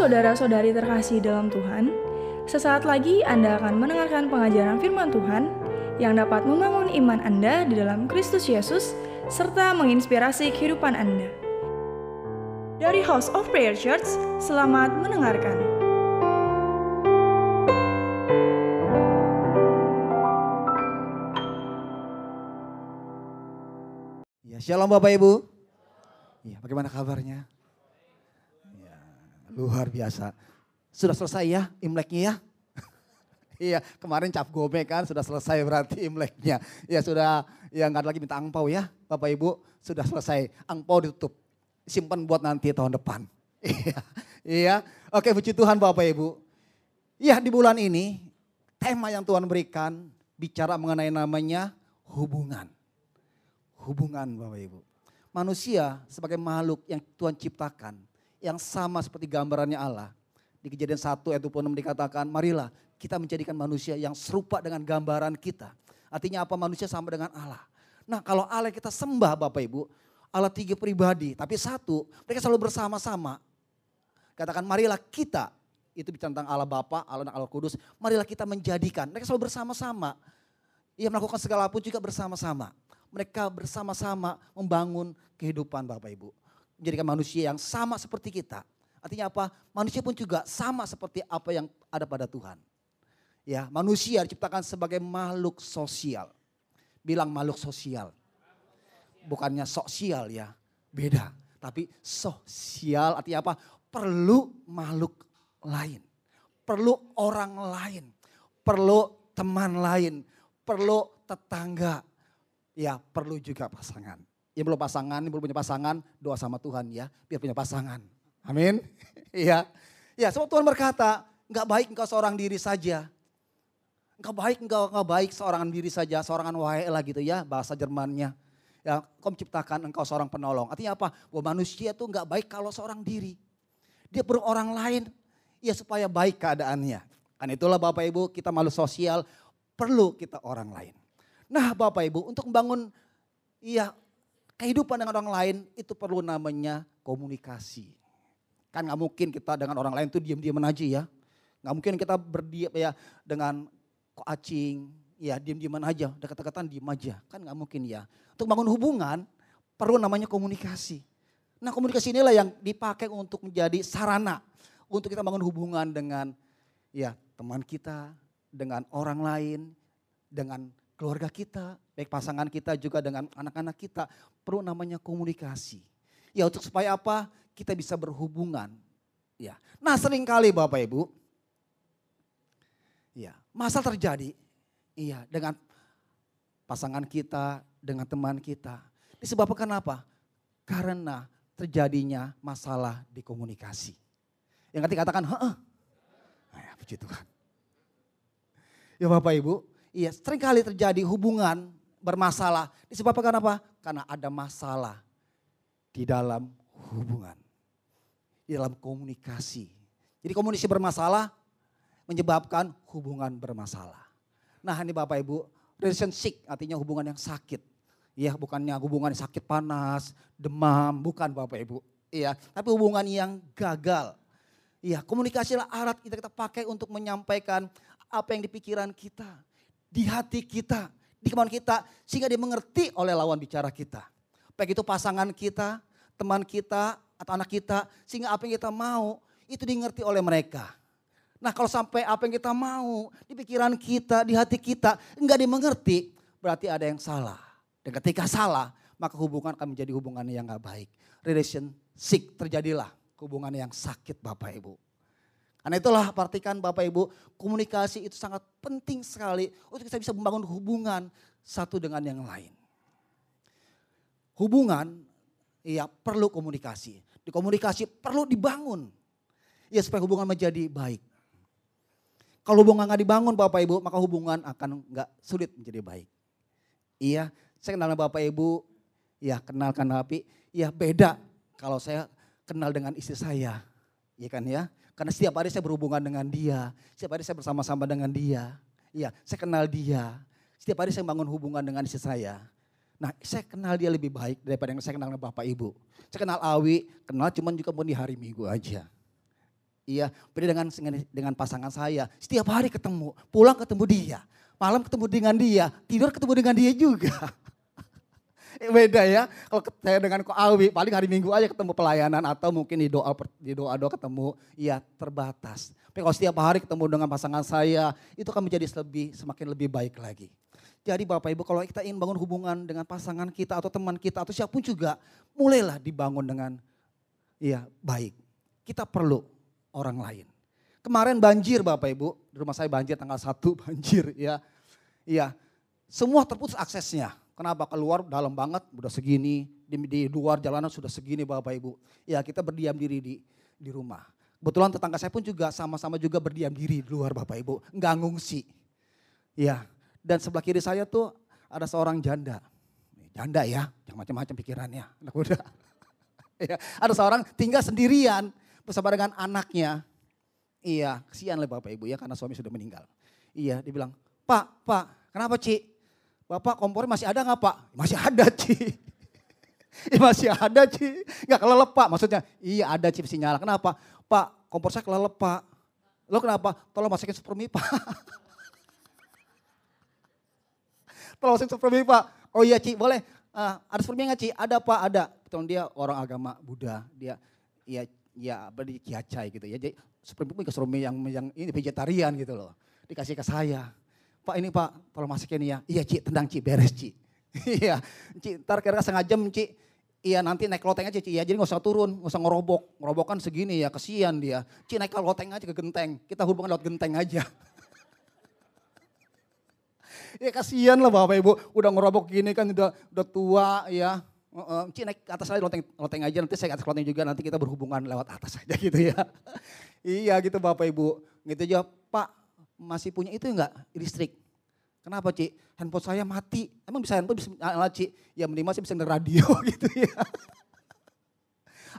saudara-saudari terkasih dalam Tuhan, sesaat lagi Anda akan mendengarkan pengajaran firman Tuhan yang dapat membangun iman Anda di dalam Kristus Yesus serta menginspirasi kehidupan Anda. Dari House of Prayer Church, selamat mendengarkan. Ya, shalom Bapak Ibu. Ya, bagaimana kabarnya? Luar biasa. Sudah selesai ya Imleknya ya? Iya, kemarin cap gome kan sudah selesai berarti Imleknya. Ya sudah, ya nggak ada lagi minta angpau ya, Bapak Ibu. Sudah selesai, angpau ditutup. Simpan buat nanti tahun depan. Iya, iya. Oke, puji Tuhan Bapak Ibu. Ya di bulan ini, tema yang Tuhan berikan bicara mengenai namanya hubungan. Hubungan Bapak Ibu. Manusia sebagai makhluk yang Tuhan ciptakan, yang sama seperti gambarannya Allah. Di kejadian 1 ayat 26 dikatakan, marilah kita menjadikan manusia yang serupa dengan gambaran kita. Artinya apa manusia sama dengan Allah. Nah kalau Allah kita sembah Bapak Ibu, Allah tiga pribadi, tapi satu, mereka selalu bersama-sama. Katakan marilah kita, itu bicara tentang Allah Bapa, Allah dan Allah Kudus, marilah kita menjadikan, mereka selalu bersama-sama. Ia melakukan segala pun juga bersama-sama. Mereka bersama-sama membangun kehidupan Bapak Ibu. Menjadikan manusia yang sama seperti kita. Artinya apa? Manusia pun juga sama seperti apa yang ada pada Tuhan. Ya, manusia diciptakan sebagai makhluk sosial. Bilang makhluk sosial. Bukannya sosial ya, beda. Tapi sosial artinya apa? Perlu makhluk lain. Perlu orang lain. Perlu teman lain. Perlu tetangga. Ya, perlu juga pasangan. Ya belum pasangan, belum punya pasangan, doa sama Tuhan ya, biar punya pasangan. Amin. Iya. Ya, sebab Tuhan berkata, nggak baik engkau seorang diri saja. Engkau baik, engkau, engkau baik seorang diri saja, seorang wae lah gitu ya, bahasa Jermannya. Ya, kau menciptakan engkau seorang penolong. Artinya apa? Bahwa manusia tuh nggak baik kalau seorang diri. Dia perlu orang lain, ya supaya baik keadaannya. Kan itulah Bapak Ibu, kita malu sosial, perlu kita orang lain. Nah Bapak Ibu, untuk membangun ya kehidupan dengan orang lain itu perlu namanya komunikasi. Kan nggak mungkin kita dengan orang lain tuh diam-diam aja ya. Nggak mungkin kita berdiam ya dengan kok acing, ya diam-diaman aja, dekat-dekatan diam aja. Kan nggak mungkin ya. Untuk bangun hubungan perlu namanya komunikasi. Nah komunikasi inilah yang dipakai untuk menjadi sarana untuk kita bangun hubungan dengan ya teman kita, dengan orang lain, dengan keluarga kita, baik pasangan kita juga dengan anak-anak kita. Perlu namanya komunikasi. Ya untuk supaya apa? Kita bisa berhubungan. Ya. Nah sering kali Bapak Ibu, Ya, masalah terjadi iya dengan pasangan kita, dengan teman kita. Disebabkan apa? Karena terjadinya masalah di komunikasi. Yang nanti katakan, heeh. Nah, ya, puji Tuhan. Ya Bapak Ibu, iya sering kali terjadi hubungan bermasalah. Disebabkan apa? Karena ada masalah di dalam hubungan. Di dalam komunikasi. Jadi komunikasi bermasalah, menyebabkan hubungan bermasalah. Nah ini Bapak Ibu, relationship artinya hubungan yang sakit. Ya bukannya hubungan yang sakit panas, demam, bukan Bapak Ibu. Iya, tapi hubungan yang gagal. Iya, komunikasilah alat kita kita pakai untuk menyampaikan apa yang di pikiran kita, di hati kita, di kemauan kita, sehingga dimengerti oleh lawan bicara kita. Baik itu pasangan kita, teman kita, atau anak kita, sehingga apa yang kita mau itu dimengerti oleh mereka. Nah kalau sampai apa yang kita mau di pikiran kita, di hati kita enggak dimengerti, berarti ada yang salah. Dan ketika salah, maka hubungan akan menjadi hubungan yang enggak baik. Relation sick terjadilah hubungan yang sakit Bapak Ibu. Karena itulah perhatikan Bapak Ibu, komunikasi itu sangat penting sekali untuk kita bisa membangun hubungan satu dengan yang lain. Hubungan ya perlu komunikasi. Di komunikasi perlu dibangun. Ya supaya hubungan menjadi baik. Kalau hubungan nggak dibangun Bapak Ibu, maka hubungan akan nggak sulit menjadi baik. Iya, saya kenal Bapak Ibu, ya kenal kenal tapi ya beda kalau saya kenal dengan istri saya. Iya kan ya, karena setiap hari saya berhubungan dengan dia, setiap hari saya bersama-sama dengan dia. Iya, saya kenal dia. Setiap hari saya bangun hubungan dengan istri saya. Nah, saya kenal dia lebih baik daripada yang saya kenal dengan Bapak Ibu. Saya kenal Awi, kenal cuman juga pun di hari Minggu aja. Iya, beda dengan dengan pasangan saya. Setiap hari ketemu, pulang ketemu dia, malam ketemu dengan dia, tidur ketemu dengan dia juga. beda ya. Kalau saya dengan Ko Awi, paling hari Minggu aja ketemu pelayanan atau mungkin di doa di doa doa ketemu, iya terbatas. Tapi kalau setiap hari ketemu dengan pasangan saya, itu akan menjadi lebih semakin lebih baik lagi. Jadi Bapak Ibu kalau kita ingin bangun hubungan dengan pasangan kita atau teman kita atau siapa pun juga, mulailah dibangun dengan iya baik. Kita perlu orang lain. Kemarin banjir Bapak Ibu, di rumah saya banjir tanggal 1 banjir ya. Iya, semua terputus aksesnya. Kenapa keluar dalam banget, udah segini, di, di luar jalanan sudah segini Bapak Ibu. Ya kita berdiam diri di di rumah. Kebetulan tetangga saya pun juga sama-sama juga berdiam diri di luar Bapak Ibu, nggak ngungsi. Ya, dan sebelah kiri saya tuh ada seorang janda. Janda ya, yang macam-macam pikirannya, anak muda. ya, ada seorang tinggal sendirian bersama dengan anaknya. Iya, kesian lah Bapak Ibu ya karena suami sudah meninggal. Iya, dia bilang, Pak, Pak, kenapa Ci? Bapak kompornya masih ada nggak Pak? Masih ada Ci. ya, masih ada Ci. Nggak kelelep Pak, maksudnya iya ada Ci masih nyala. Kenapa? Pak, kompor saya kelelep Pak. Lo kenapa? Tolong masukin supermi Pak. Tolong masukin supermi Pak. Oh iya Ci, boleh. Uh, ada supermi nggak Ci? Ada Pak, ada. Betul dia orang agama Buddha. Dia ya ya beri kiacai gitu ya. Jadi seperti itu keserumi yang yang ini vegetarian gitu loh. Dikasih ke saya. Pak ini Pak, tolong masukin ya. Iya Ci, tendang Ci, beres Ci. Iya, Ci, ntar kira-kira setengah jam Ci. Iya nanti naik loteng aja Ci ya, jadi gak usah turun, gak usah ngerobok. Ngerobok kan segini ya, kesian dia. Ci naik loteng aja ke genteng, kita hubungan lewat genteng aja. ya kasihan lah Bapak Ibu, udah ngerobok gini kan udah udah tua ya. Uh, Ci naik ke atas aja loteng, loteng aja nanti saya ke atas loteng juga nanti kita berhubungan lewat atas aja gitu ya. iya gitu Bapak Ibu. Gitu aja Pak masih punya itu enggak listrik? Kenapa Ci? Handphone saya mati. Emang bisa handphone bisa nyala Ci? Ya minimal sih bisa denger radio gitu ya.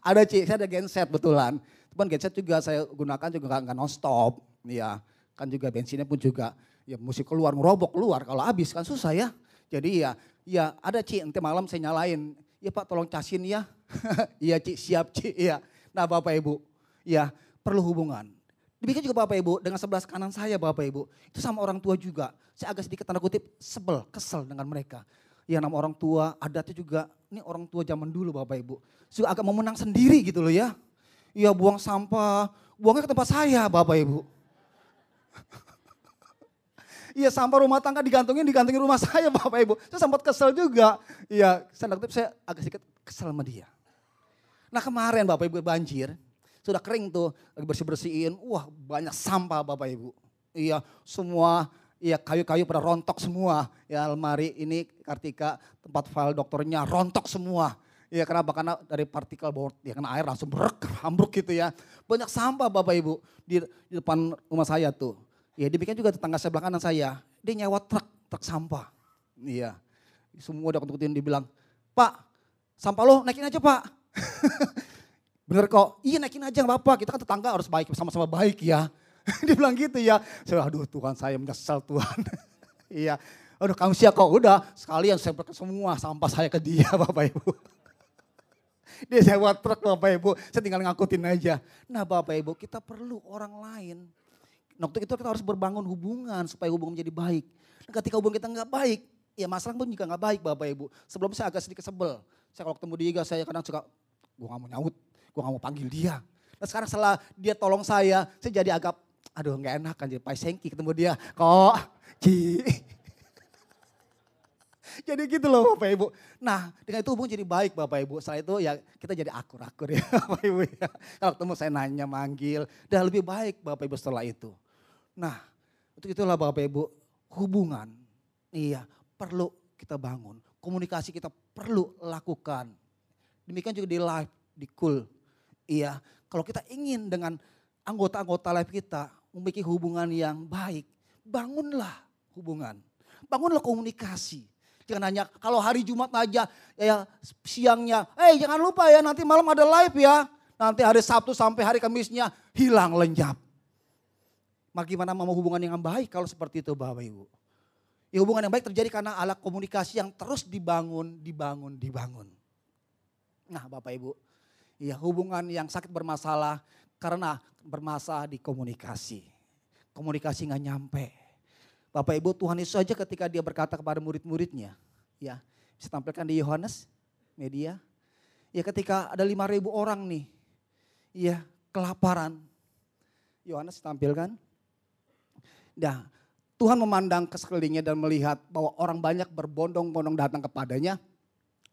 ada Ci, saya ada genset betulan. Cuman genset juga saya gunakan juga nggak non stop. Ya kan juga bensinnya pun juga ya mesti keluar ngerobok keluar kalau habis kan susah ya. Jadi ya ya ada Ci nanti malam saya nyalain. Ya Pak tolong casin ya. Iya Ci siap Ci iya. Nah Bapak Ibu ya perlu hubungan. Demikian juga Bapak Ibu dengan sebelah kanan saya Bapak Ibu. Itu sama orang tua juga. Saya agak sedikit tanda kutip sebel, kesel dengan mereka. Ya nama orang tua adatnya juga ini orang tua zaman dulu Bapak Ibu. Sudah agak mau menang sendiri gitu loh ya. Iya buang sampah, buangnya ke tempat saya Bapak Ibu. Iya sampah rumah tangga digantungin, digantungin rumah saya Bapak Ibu. Saya sempat kesel juga. Iya, saya, saya agak sedikit kesel sama dia. Nah kemarin Bapak Ibu banjir, sudah kering tuh, lagi bersih-bersihin. Wah banyak sampah Bapak Ibu. Iya semua, iya kayu-kayu pada rontok semua. Ya almari ini Kartika, tempat file dokternya rontok semua. Iya kenapa? Karena dari partikel board, ya kena air langsung berek, ambruk gitu ya. Banyak sampah Bapak Ibu di, di depan rumah saya tuh. Ya demikian juga tetangga sebelah kanan saya, dia nyewa truk, truk sampah. Iya, semua udah kututin dibilang, Pak, sampah lo naikin aja Pak. Bener kok, iya naikin aja gak apa-apa, kita kan tetangga harus baik, sama-sama baik ya. dia bilang gitu ya, saya aduh Tuhan saya menyesal Tuhan. iya, aduh kamu siap kok, udah sekalian saya semua sampah saya ke dia Bapak Ibu. dia sewa truk Bapak Ibu, saya tinggal ngangkutin aja. Nah Bapak Ibu kita perlu orang lain Waktu itu kita harus berbangun hubungan supaya hubungan menjadi baik. Dan ketika hubungan kita nggak baik, ya masalah pun juga nggak baik Bapak Ibu. Sebelum saya agak sedikit sebel. Saya kalau ketemu dia, saya kadang suka, gue gak mau nyaut, gue gak mau panggil dia. Nah sekarang setelah dia tolong saya, saya jadi agak, aduh nggak enak kan jadi paisengki ketemu dia. Kok, jadi gitu loh Bapak Ibu. Nah dengan itu hubungan jadi baik Bapak Ibu. Setelah itu ya kita jadi akur-akur ya Bapak Ibu ya. Kalau ketemu saya nanya, manggil. Dan lebih baik Bapak Ibu setelah itu. Nah, untuk itulah Bapak Ibu, hubungan iya perlu kita bangun. Komunikasi kita perlu lakukan. Demikian juga di live, di cool. Iya, kalau kita ingin dengan anggota-anggota live kita memiliki hubungan yang baik, bangunlah hubungan. Bangunlah komunikasi. Jangan hanya kalau hari Jumat aja ya siangnya, eh hey, jangan lupa ya nanti malam ada live ya. Nanti hari Sabtu sampai hari Kamisnya hilang lenyap. Bagaimana mau hubungan yang baik kalau seperti itu Bapak Ibu. Ya hubungan yang baik terjadi karena alat komunikasi yang terus dibangun, dibangun, dibangun. Nah Bapak Ibu, ya hubungan yang sakit bermasalah Karena bermasalah di komunikasi. Komunikasi nggak nyampe. Bapak Ibu Tuhan Yesus saja ketika dia berkata kepada murid-muridnya. Ya bisa tampilkan di Yohanes media. Ya ketika ada 5 ribu orang nih. Ya kelaparan. Yohanes tampilkan. Nah Tuhan memandang ke sekelilingnya dan melihat bahwa orang banyak berbondong-bondong datang kepadanya.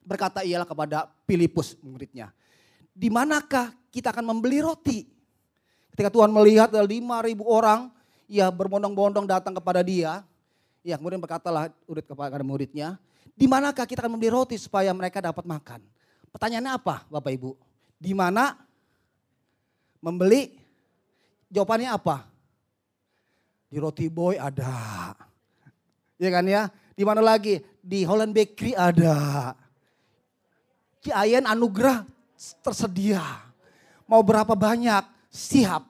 Berkata ialah kepada Filipus muridnya. Di manakah kita akan membeli roti? Ketika Tuhan melihat ada lima ribu orang ya berbondong-bondong datang kepada dia. Ya kemudian berkatalah murid kepada muridnya. Di manakah kita akan membeli roti supaya mereka dapat makan? Pertanyaannya apa Bapak Ibu? Di mana membeli? Jawabannya apa? Di roti boy ada. Ya kan ya? Di mana lagi? Di Holland Bakery ada. Ciayen anugerah tersedia. Mau berapa banyak? Siap.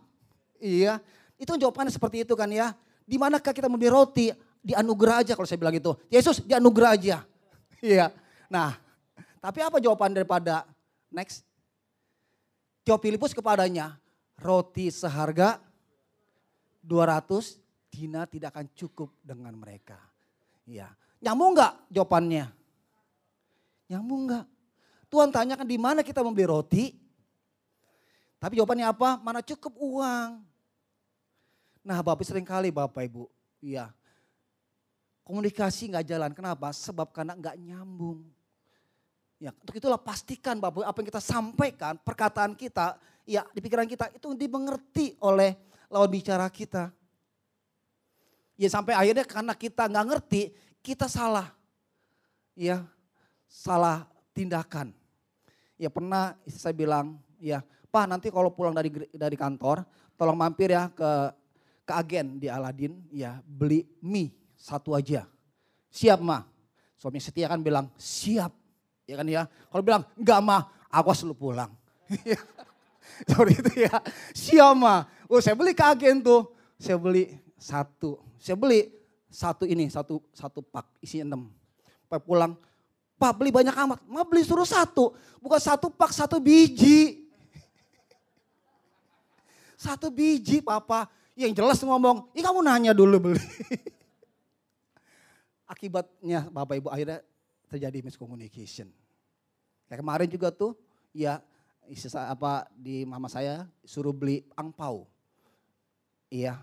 Iya. Itu jawabannya seperti itu kan ya. Di manakah kita membeli roti? Di anugerah aja kalau saya bilang itu. Yesus di anugerah aja. Iya. Nah, tapi apa jawaban daripada next? Jawab Filipus kepadanya, roti seharga 200 Dina tidak akan cukup dengan mereka. Ya, nyambung nggak jawabannya? Nyambung nggak? Tuhan tanyakan di mana kita membeli roti? Tapi jawabannya apa? Mana cukup uang? Nah, Bapak sering kali Bapak Ibu, ya komunikasi nggak jalan. Kenapa? Sebab karena nggak nyambung. Ya, untuk itulah pastikan Bapak apa yang kita sampaikan, perkataan kita, ya di pikiran kita itu dimengerti oleh lawan bicara kita. Ya sampai akhirnya karena kita nggak ngerti, kita salah. Ya, salah tindakan. Ya pernah saya bilang, ya Pak nanti kalau pulang dari dari kantor, tolong mampir ya ke ke agen di Aladin, ya beli mie satu aja. Siap mah. Suami setia kan bilang siap. Ya kan ya. Kalau bilang enggak mah, aku selalu pulang. Seperti itu ya. Siap mah. Oh saya beli ke agen tuh. Saya beli satu saya beli satu ini, satu satu pak, isi enam. Pak pulang, pak beli banyak amat. Mau beli suruh satu, bukan satu pak, satu biji. Satu biji papa. Yang jelas ngomong, ini kamu nanya dulu beli. Akibatnya bapak ibu akhirnya terjadi miscommunication. Kayak kemarin juga tuh, ya apa di mama saya suruh beli angpau. Iya,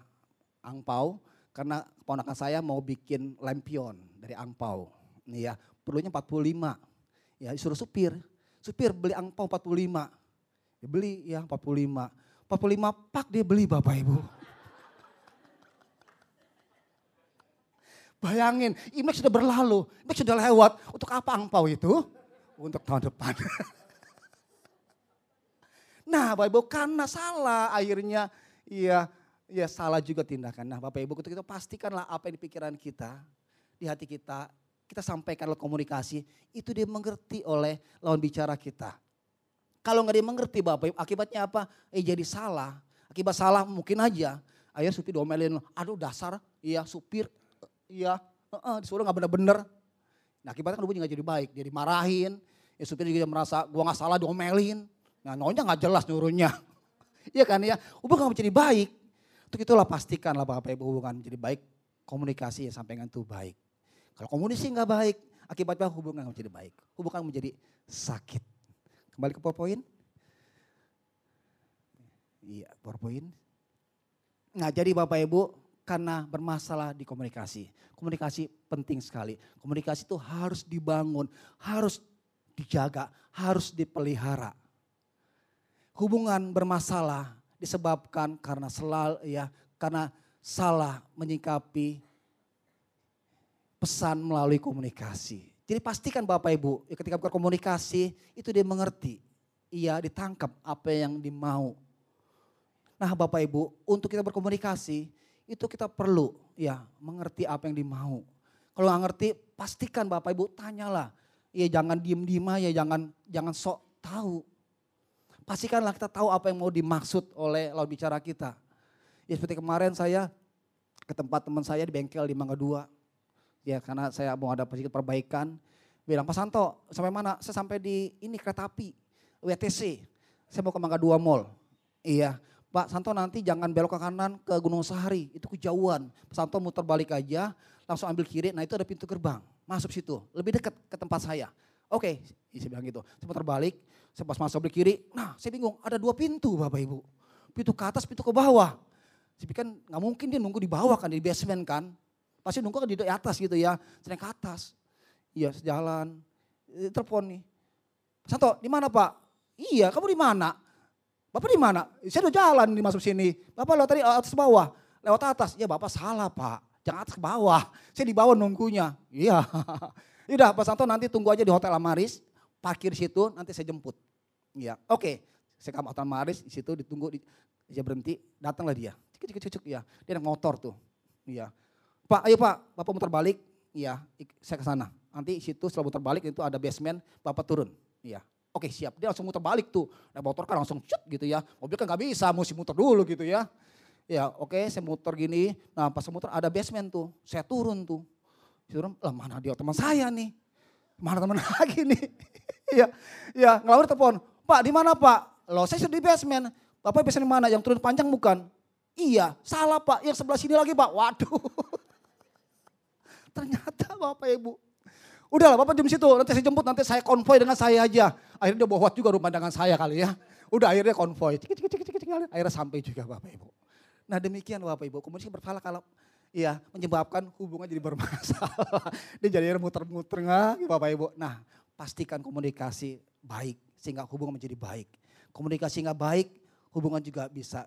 angpau karena keponakan saya mau bikin lampion dari angpau. Nih ya, perlunya 45. Ya, disuruh supir. Supir beli angpau 45. Dia beli ya 45. 45 pak dia beli Bapak Ibu. Bayangin, Imlek sudah berlalu, Imlek sudah lewat. Untuk apa angpau itu? Untuk tahun depan. nah Bapak Ibu karena salah akhirnya ya ya salah juga tindakan. Nah Bapak Ibu kita pastikanlah apa yang di pikiran kita, di hati kita, kita sampaikan lewat komunikasi, itu dia mengerti oleh lawan bicara kita. Kalau nggak dia mengerti Bapak akibatnya apa? Eh jadi salah. Akibat salah mungkin aja. Ayah supir domelin, aduh dasar, iya supir, iya, uh, uh, disuruh nggak bener-bener. Nah akibatnya kan nggak jadi baik, dia dimarahin, ya supir juga merasa gua nggak salah domelin. Nah nyonya nggak jelas nyuruhnya. Iya kan ya, hubungan menjadi baik. Untuk itulah pastikanlah Bapak Ibu hubungan menjadi baik, komunikasi yang sampaikan itu baik. Kalau komunikasi nggak baik, akibatnya hubungan menjadi baik. Hubungan menjadi sakit. Kembali ke poin. Iya, poin. Nah jadi Bapak Ibu, karena bermasalah di komunikasi. Komunikasi penting sekali. Komunikasi itu harus dibangun, harus dijaga, harus dipelihara. Hubungan bermasalah disebabkan karena selalu ya karena salah menyikapi pesan melalui komunikasi. Jadi pastikan Bapak Ibu, ya ketika berkomunikasi itu dia mengerti, ia ditangkap apa yang dimau. Nah Bapak Ibu, untuk kita berkomunikasi itu kita perlu ya mengerti apa yang dimau. Kalau nggak ngerti, pastikan Bapak Ibu tanyalah. Ya jangan diem-diem ya jangan jangan sok tahu. Pastikanlah kita tahu apa yang mau dimaksud oleh lawan bicara kita. Ya seperti kemarin saya ke tempat teman saya di bengkel di Mangga Dua. Ya karena saya mau ada sedikit perbaikan. Bilang, Pak Santo sampai mana? Saya sampai di ini kereta api, WTC. Saya mau ke Mangga Dua Mall. Iya, Pak Santo nanti jangan belok ke kanan ke Gunung Sahari, itu kejauhan. Pak Santo muter balik aja, langsung ambil kiri, nah itu ada pintu gerbang. Masuk situ, lebih dekat ke tempat saya. Oke, okay, saya bilang gitu. Saya muter balik, saya pas masuk beli kiri, nah saya bingung, ada dua pintu Bapak Ibu. Pintu ke atas, pintu ke bawah. Saya pikir kan nggak mungkin dia nunggu di bawah kan, di basement kan. Pasti nunggu kan di atas gitu ya, saya ke atas. Iya, sejalan. Eh, telepon nih. Santo, di mana Pak? Iya, kamu di mana? Bapak di mana? Saya udah jalan di masuk sini. Bapak lewat tadi atas bawah, lewat atas. Ya Bapak salah Pak, jangan atas ke bawah. Saya di bawah nunggunya. Iya. Udah Pak Santo nanti tunggu aja di Hotel Amaris, parkir situ, nanti saya jemput. Iya, oke. Saya ke Hotel Amaris, di situ ditunggu, di, dia berhenti, datanglah dia. Cik, cik, cik, ya. Dia naik motor tuh. Iya. Pak, ayo Pak, Bapak muter balik. Iya, saya ke sana. Nanti situ setelah muter balik itu ada basement, Bapak turun. Iya. Oke siap, dia langsung muter balik tuh. Nah motor kan langsung cut gitu ya. Mobil kan gak bisa, mesti muter dulu gitu ya. Ya oke saya muter gini, nah pas muter ada basement tuh. Saya turun tuh. Saya turun, lah mana dia teman saya nih. Mana teman lagi nih. Iya, ya ngelawar telepon. Pak di mana pak? Loh saya sudah di basement. Bapak basement mana? Yang turun panjang bukan? Iya, salah pak. Yang sebelah sini lagi pak. Waduh. Ternyata bapak ibu Udahlah Bapak di situ, nanti saya jemput, nanti saya konvoy dengan saya aja. Akhirnya dia bawa juga rumah dengan saya kali ya. Udah akhirnya konvoy, cik, akhirnya sampai juga Bapak Ibu. Nah demikian Bapak Ibu, komunikasi berfala kalau ya menyebabkan hubungan jadi bermasalah. dia jadi muter-muter nggak Bapak Ibu. Nah pastikan komunikasi baik sehingga hubungan menjadi baik. Komunikasi nggak baik, hubungan juga bisa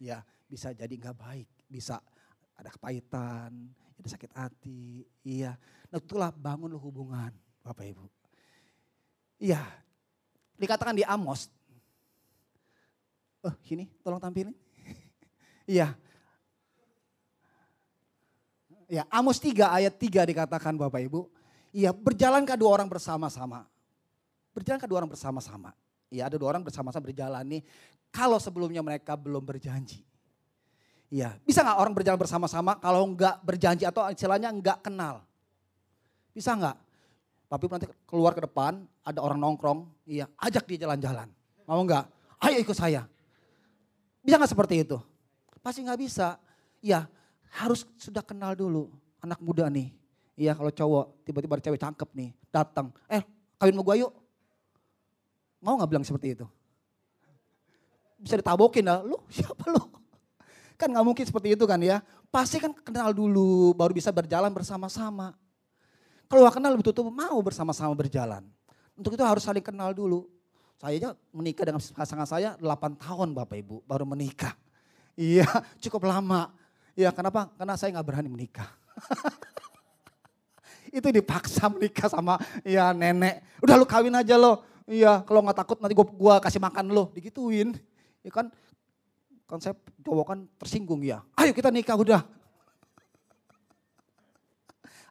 ya bisa jadi nggak baik, bisa ada kepahitan, ada sakit hati, iya. Nah itulah bangun hubungan Bapak Ibu. Iya, dikatakan di Amos. Oh ini tolong tampilin. iya. Ya Amos 3 ayat 3 dikatakan Bapak Ibu. Iya berjalan kedua orang bersama-sama. Berjalan kedua orang bersama-sama. Iya ada dua orang bersama-sama berjalan nih. Kalau sebelumnya mereka belum berjanji. Iya, bisa nggak orang berjalan bersama-sama kalau nggak berjanji atau istilahnya nggak kenal? Bisa nggak? Tapi nanti keluar ke depan, ada orang nongkrong, iya, ajak dia jalan-jalan. Mau nggak? Ayo ikut saya. Bisa nggak seperti itu? Pasti nggak bisa. Iya, harus sudah kenal dulu. Anak muda nih, iya kalau cowok tiba-tiba cewek cakep nih, datang, eh kawin mau gue yuk. Mau nggak bilang seperti itu? Bisa ditabokin lah, lu siapa lu? Kan nggak mungkin seperti itu kan ya. Pasti kan kenal dulu baru bisa berjalan bersama-sama. Kalau gak kenal tutup mau bersama-sama berjalan. Untuk itu harus saling kenal dulu. Saya aja menikah dengan pasangan saya 8 tahun Bapak Ibu baru menikah. Iya cukup lama. Iya kenapa? Karena saya nggak berani menikah. itu dipaksa menikah sama ya nenek. Udah lu kawin aja lo. Iya kalau nggak takut nanti gua, gua kasih makan lo. Digituin. Ya kan konsep cowok kan tersinggung ya. Ayo kita nikah udah.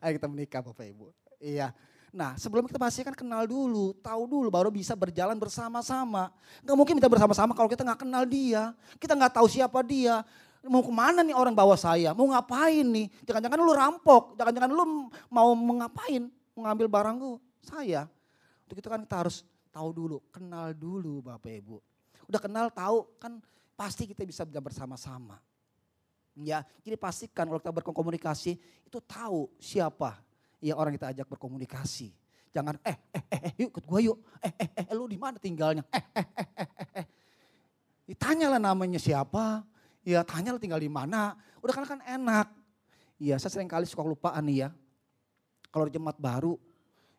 Ayo kita menikah Bapak Ibu. Iya. Nah sebelum kita pasti kan kenal dulu, tahu dulu baru bisa berjalan bersama-sama. Gak mungkin kita bersama-sama kalau kita gak kenal dia. Kita gak tahu siapa dia. Mau ke mana nih orang bawa saya? Mau ngapain nih? Jangan-jangan lu rampok, jangan-jangan lu mau mengapain? Mengambil barangku saya. Untuk itu kan kita harus tahu dulu, kenal dulu Bapak Ibu. Udah kenal tahu kan pasti kita bisa bersama-sama. Ya, jadi pastikan kalau kita berkomunikasi itu tahu siapa yang orang kita ajak berkomunikasi. Jangan eh eh eh, eh yuk ikut gue yuk. Eh eh eh lu di mana tinggalnya? Eh eh eh eh eh. eh. Ditanyalah namanya siapa. Ya tanyalah tinggal di mana. Udah kan kan enak. Iya, saya sering kali suka lupaan nih ya. Kalau jemaat baru,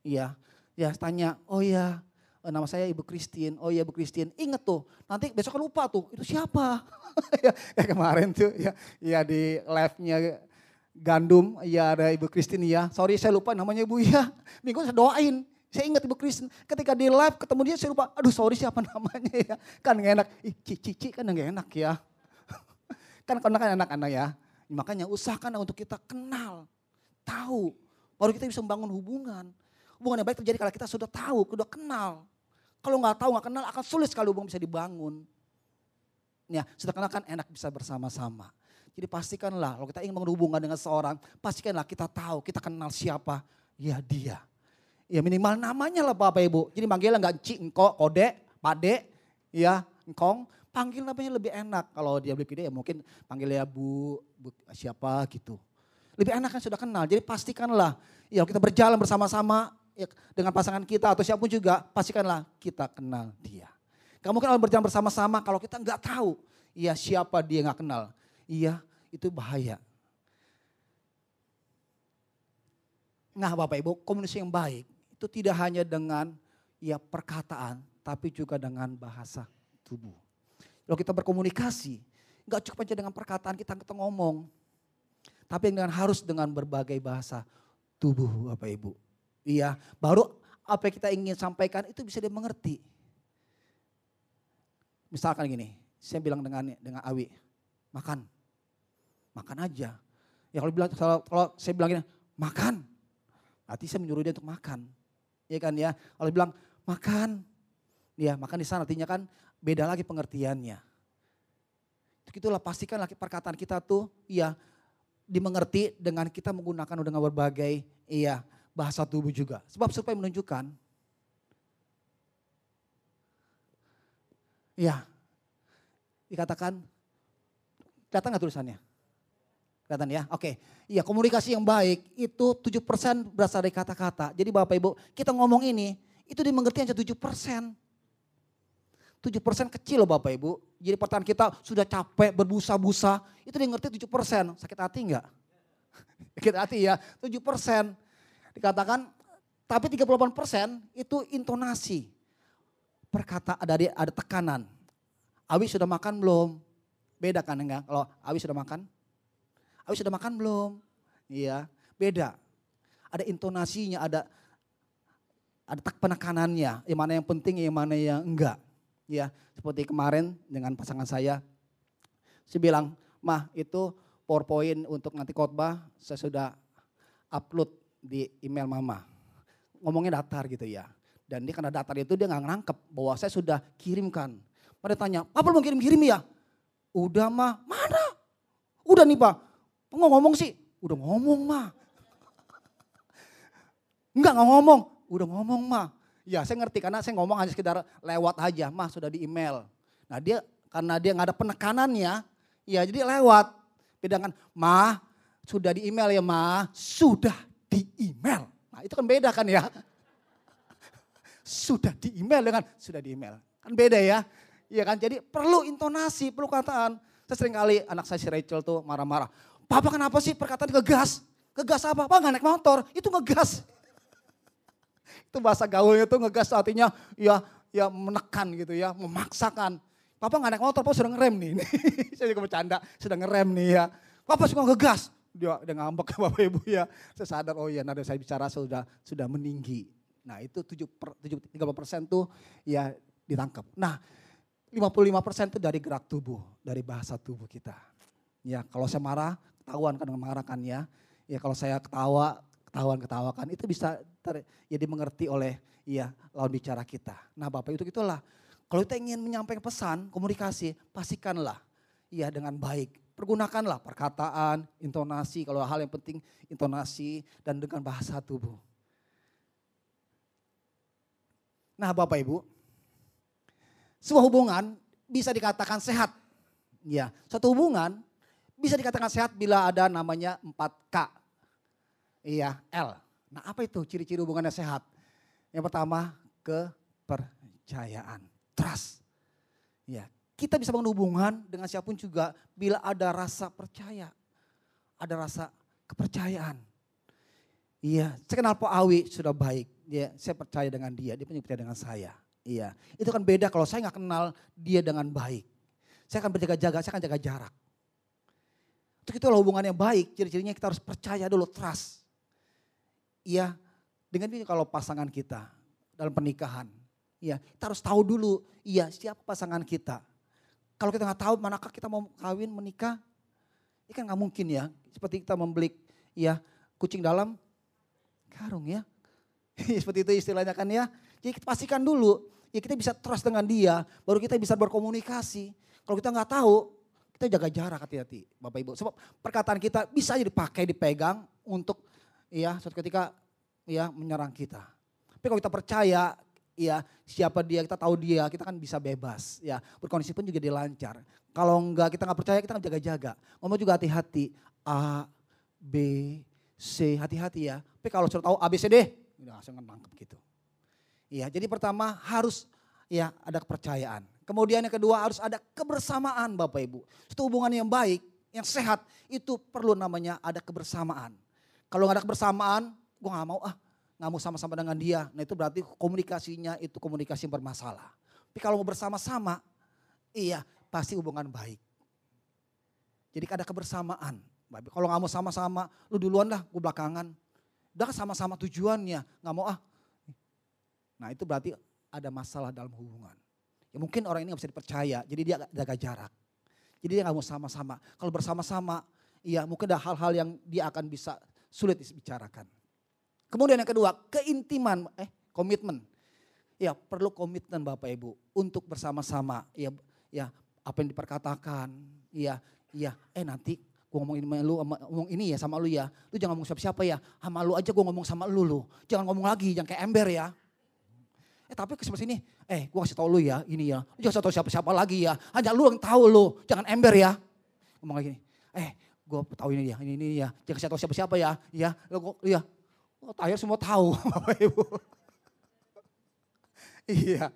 iya, ya tanya, oh ya Eh, nama saya Ibu Kristin. Oh iya Ibu Kristin. Ingat tuh, nanti besok kan lupa tuh, itu siapa? ya, ya kemarin tuh ya, ya di live-nya Gandum, ya ada Ibu Kristin ya. Sorry saya lupa namanya Ibu ya. Minggu saya doain. Saya ingat Ibu Kristin, ketika di live ketemu dia saya lupa, aduh sorry siapa namanya ya. Kan gak enak, ih cici cici kan gak enak ya. kan karena kan anak-anak ya. Makanya usahakan untuk kita kenal, tahu. Baru kita bisa membangun hubungan. Hubungan yang baik terjadi kalau kita sudah tahu, sudah kenal. Kalau nggak tahu, nggak kenal, akan sulit sekali hubungan bisa dibangun. Ya, kenal kan enak bisa bersama-sama. Jadi pastikanlah kalau kita ingin hubungan dengan seorang, pastikanlah kita tahu, kita kenal siapa, ya dia. Ya minimal namanya lah Bapak Ibu. Jadi manggilnya nggak cik, engkau, kode, pade, ya, engkong. panggil namanya lebih enak. Kalau dia lebih ya mungkin panggil ya bu, bu siapa gitu. Lebih enak kan sudah kenal. Jadi pastikanlah ya kita berjalan bersama-sama ya, dengan pasangan kita atau siapa pun juga pastikanlah kita kenal dia. Gak mungkin orang berjalan bersama-sama kalau kita nggak tahu ya siapa dia nggak kenal. Iya itu bahaya. Nah Bapak Ibu komunikasi yang baik itu tidak hanya dengan ya perkataan tapi juga dengan bahasa tubuh. Kalau kita berkomunikasi nggak cukup aja dengan perkataan kita kita ngomong. Tapi dengan harus dengan berbagai bahasa tubuh Bapak Ibu. Iya, baru apa yang kita ingin sampaikan itu bisa dimengerti. Misalkan gini, saya bilang dengan dengan Awi, makan, makan aja. Ya kalau bilang kalau, kalau saya bilang gini, makan, Nanti saya menyuruh dia untuk makan. Ya kan ya. Kalau bilang makan. Ya makan di sana artinya kan beda lagi pengertiannya. Itulah pastikan lagi perkataan kita tuh ya dimengerti dengan kita menggunakan dengan berbagai iya bahasa tubuh juga. Sebab supaya menunjukkan ya dikatakan datang nggak tulisannya? Kelihatan ya? Oke. Iya komunikasi yang baik itu 7% berasal dari kata-kata. Jadi Bapak Ibu kita ngomong ini itu dimengerti hanya 7%. 7% kecil loh Bapak Ibu. Jadi pertanyaan kita sudah capek berbusa-busa. Itu dimengerti 7%. Sakit hati enggak? Sakit hati ya. 7%. Dikatakan tapi 38% itu intonasi. Perkata ada ada tekanan. Awi sudah makan belum? Beda kan enggak? Kalau Awi sudah makan? Awi sudah makan belum? Iya, beda. Ada intonasinya, ada ada tak penekanannya, yang mana yang penting, yang mana yang enggak. Ya, seperti kemarin dengan pasangan saya, saya bilang, mah itu PowerPoint untuk nanti khotbah saya sudah upload di email mama. Ngomongnya datar gitu ya. Dan dia karena datar itu dia nggak ngerangkep bahwa saya sudah kirimkan. Pada tanya, apa belum kirim-kirim ya? Udah mah, mana? Udah nih pak, Enggak ngomong sih? Udah ngomong mah. Enggak nggak ngomong, udah ngomong mah. Ya saya ngerti karena saya ngomong hanya sekedar lewat aja, mah sudah di email. Nah dia karena dia nggak ada penekanannya, ya jadi lewat. Bedakan mah sudah di email ya mah, sudah di email. Nah itu kan beda kan ya. sudah di email dengan sudah di email. Kan beda ya. Iya kan jadi perlu intonasi, perlu kataan. Saya sering kali anak saya si Rachel tuh marah-marah. Papa kenapa sih perkataan ngegas? Ngegas apa? Pak nggak naik motor, itu ngegas. itu bahasa gaulnya tuh ngegas artinya ya ya menekan gitu ya, memaksakan. Papa nggak naik motor, Papa sudah ngerem nih. Saya juga bercanda, sudah ngerem nih ya. Papa suka ngegas. Dia, dia ngambek Bapak Ibu ya. Saya sadar, oh iya nada saya bicara sudah sudah meninggi. Nah itu 7 per, 30 persen tuh ya ditangkap. Nah 55 persen itu dari gerak tubuh, dari bahasa tubuh kita. Ya kalau saya marah, ketahuan kan mengarahkan ya. Ya kalau saya ketawa, ketahuan ketawakan itu bisa ter, ya dimengerti oleh ya lawan bicara kita. Nah Bapak itu itulah. Kalau kita ingin menyampaikan pesan, komunikasi, pastikanlah ya dengan baik. Pergunakanlah perkataan, intonasi, kalau hal yang penting intonasi dan dengan bahasa tubuh. Nah Bapak Ibu, sebuah hubungan bisa dikatakan sehat. Ya, satu hubungan bisa dikatakan sehat bila ada namanya 4K. Iya, L. Nah apa itu ciri-ciri hubungannya sehat? Yang pertama, kepercayaan. Trust. Ya, kita bisa bangun hubungan dengan siapa pun juga bila ada rasa percaya. Ada rasa kepercayaan. Iya, saya kenal Pak Awi sudah baik. Dia, saya percaya dengan dia, dia punya percaya dengan saya. Iya, itu kan beda kalau saya nggak kenal dia dengan baik. Saya akan berjaga-jaga, saya akan jaga jarak. Untuk itulah hubungan yang baik, ciri-cirinya kita harus percaya dulu, trust. Iya, dengan ini kalau pasangan kita dalam pernikahan, iya, kita harus tahu dulu, iya siapa pasangan kita. Kalau kita nggak tahu manakah kita mau kawin, menikah, ini kan nggak mungkin ya. Seperti kita membeli, ya kucing dalam karung ya. Seperti itu istilahnya kan ya. Jadi kita pastikan dulu, ya kita bisa trust dengan dia, baru kita bisa berkomunikasi. Kalau kita nggak tahu, kita jaga jarak hati-hati Bapak Ibu. Sebab perkataan kita bisa aja dipakai, dipegang untuk ya suatu ketika ya menyerang kita. Tapi kalau kita percaya ya siapa dia kita tahu dia kita kan bisa bebas ya. Berkondisi pun juga dilancar. Kalau enggak kita nggak percaya kita jaga-jaga. Ngomong juga hati-hati. A B C hati-hati ya. Tapi kalau sudah tahu A B C D udah langsung nangkep gitu. Ya jadi pertama harus ya ada kepercayaan. Kemudian yang kedua harus ada kebersamaan Bapak Ibu. Itu hubungan yang baik yang sehat itu perlu namanya ada kebersamaan. Kalau nggak ada kebersamaan gue nggak mau ah mau sama-sama dengan dia. Nah itu berarti komunikasinya itu komunikasi yang bermasalah. Tapi kalau mau bersama-sama, iya pasti hubungan baik. Jadi ada kebersamaan. Kalau nggak mau sama-sama, lu duluan lah, gue belakangan. Udah sama-sama tujuannya, nggak mau ah. Nah itu berarti ada masalah dalam hubungan. Ya mungkin orang ini nggak bisa dipercaya, jadi dia jaga jarak. Jadi dia nggak mau sama-sama. Kalau bersama-sama, iya mungkin ada hal-hal yang dia akan bisa sulit dibicarakan. Kemudian yang kedua, keintiman, eh komitmen. Ya perlu komitmen Bapak Ibu untuk bersama-sama. Ya, ya apa yang diperkatakan. Ya, ya eh nanti gue ngomong ini lu, ngomong ini ya sama lu ya. Lu jangan ngomong siapa-siapa ya. Sama lu aja gue ngomong sama lu lu. Jangan ngomong lagi, jangan kayak ember ya. Eh tapi ke sini, eh gue kasih tau lu ya, ini ya. Lu jangan tau siapa-siapa lagi ya. Hanya lu yang tahu lu, jangan ember ya. Ngomong lagi, eh gue tahu ini ya, ini ini ya. Jangan kasih tau siapa-siapa ya, ya. Lu, ya, Oh, akhirnya semua tahu Bapak Ibu. iya.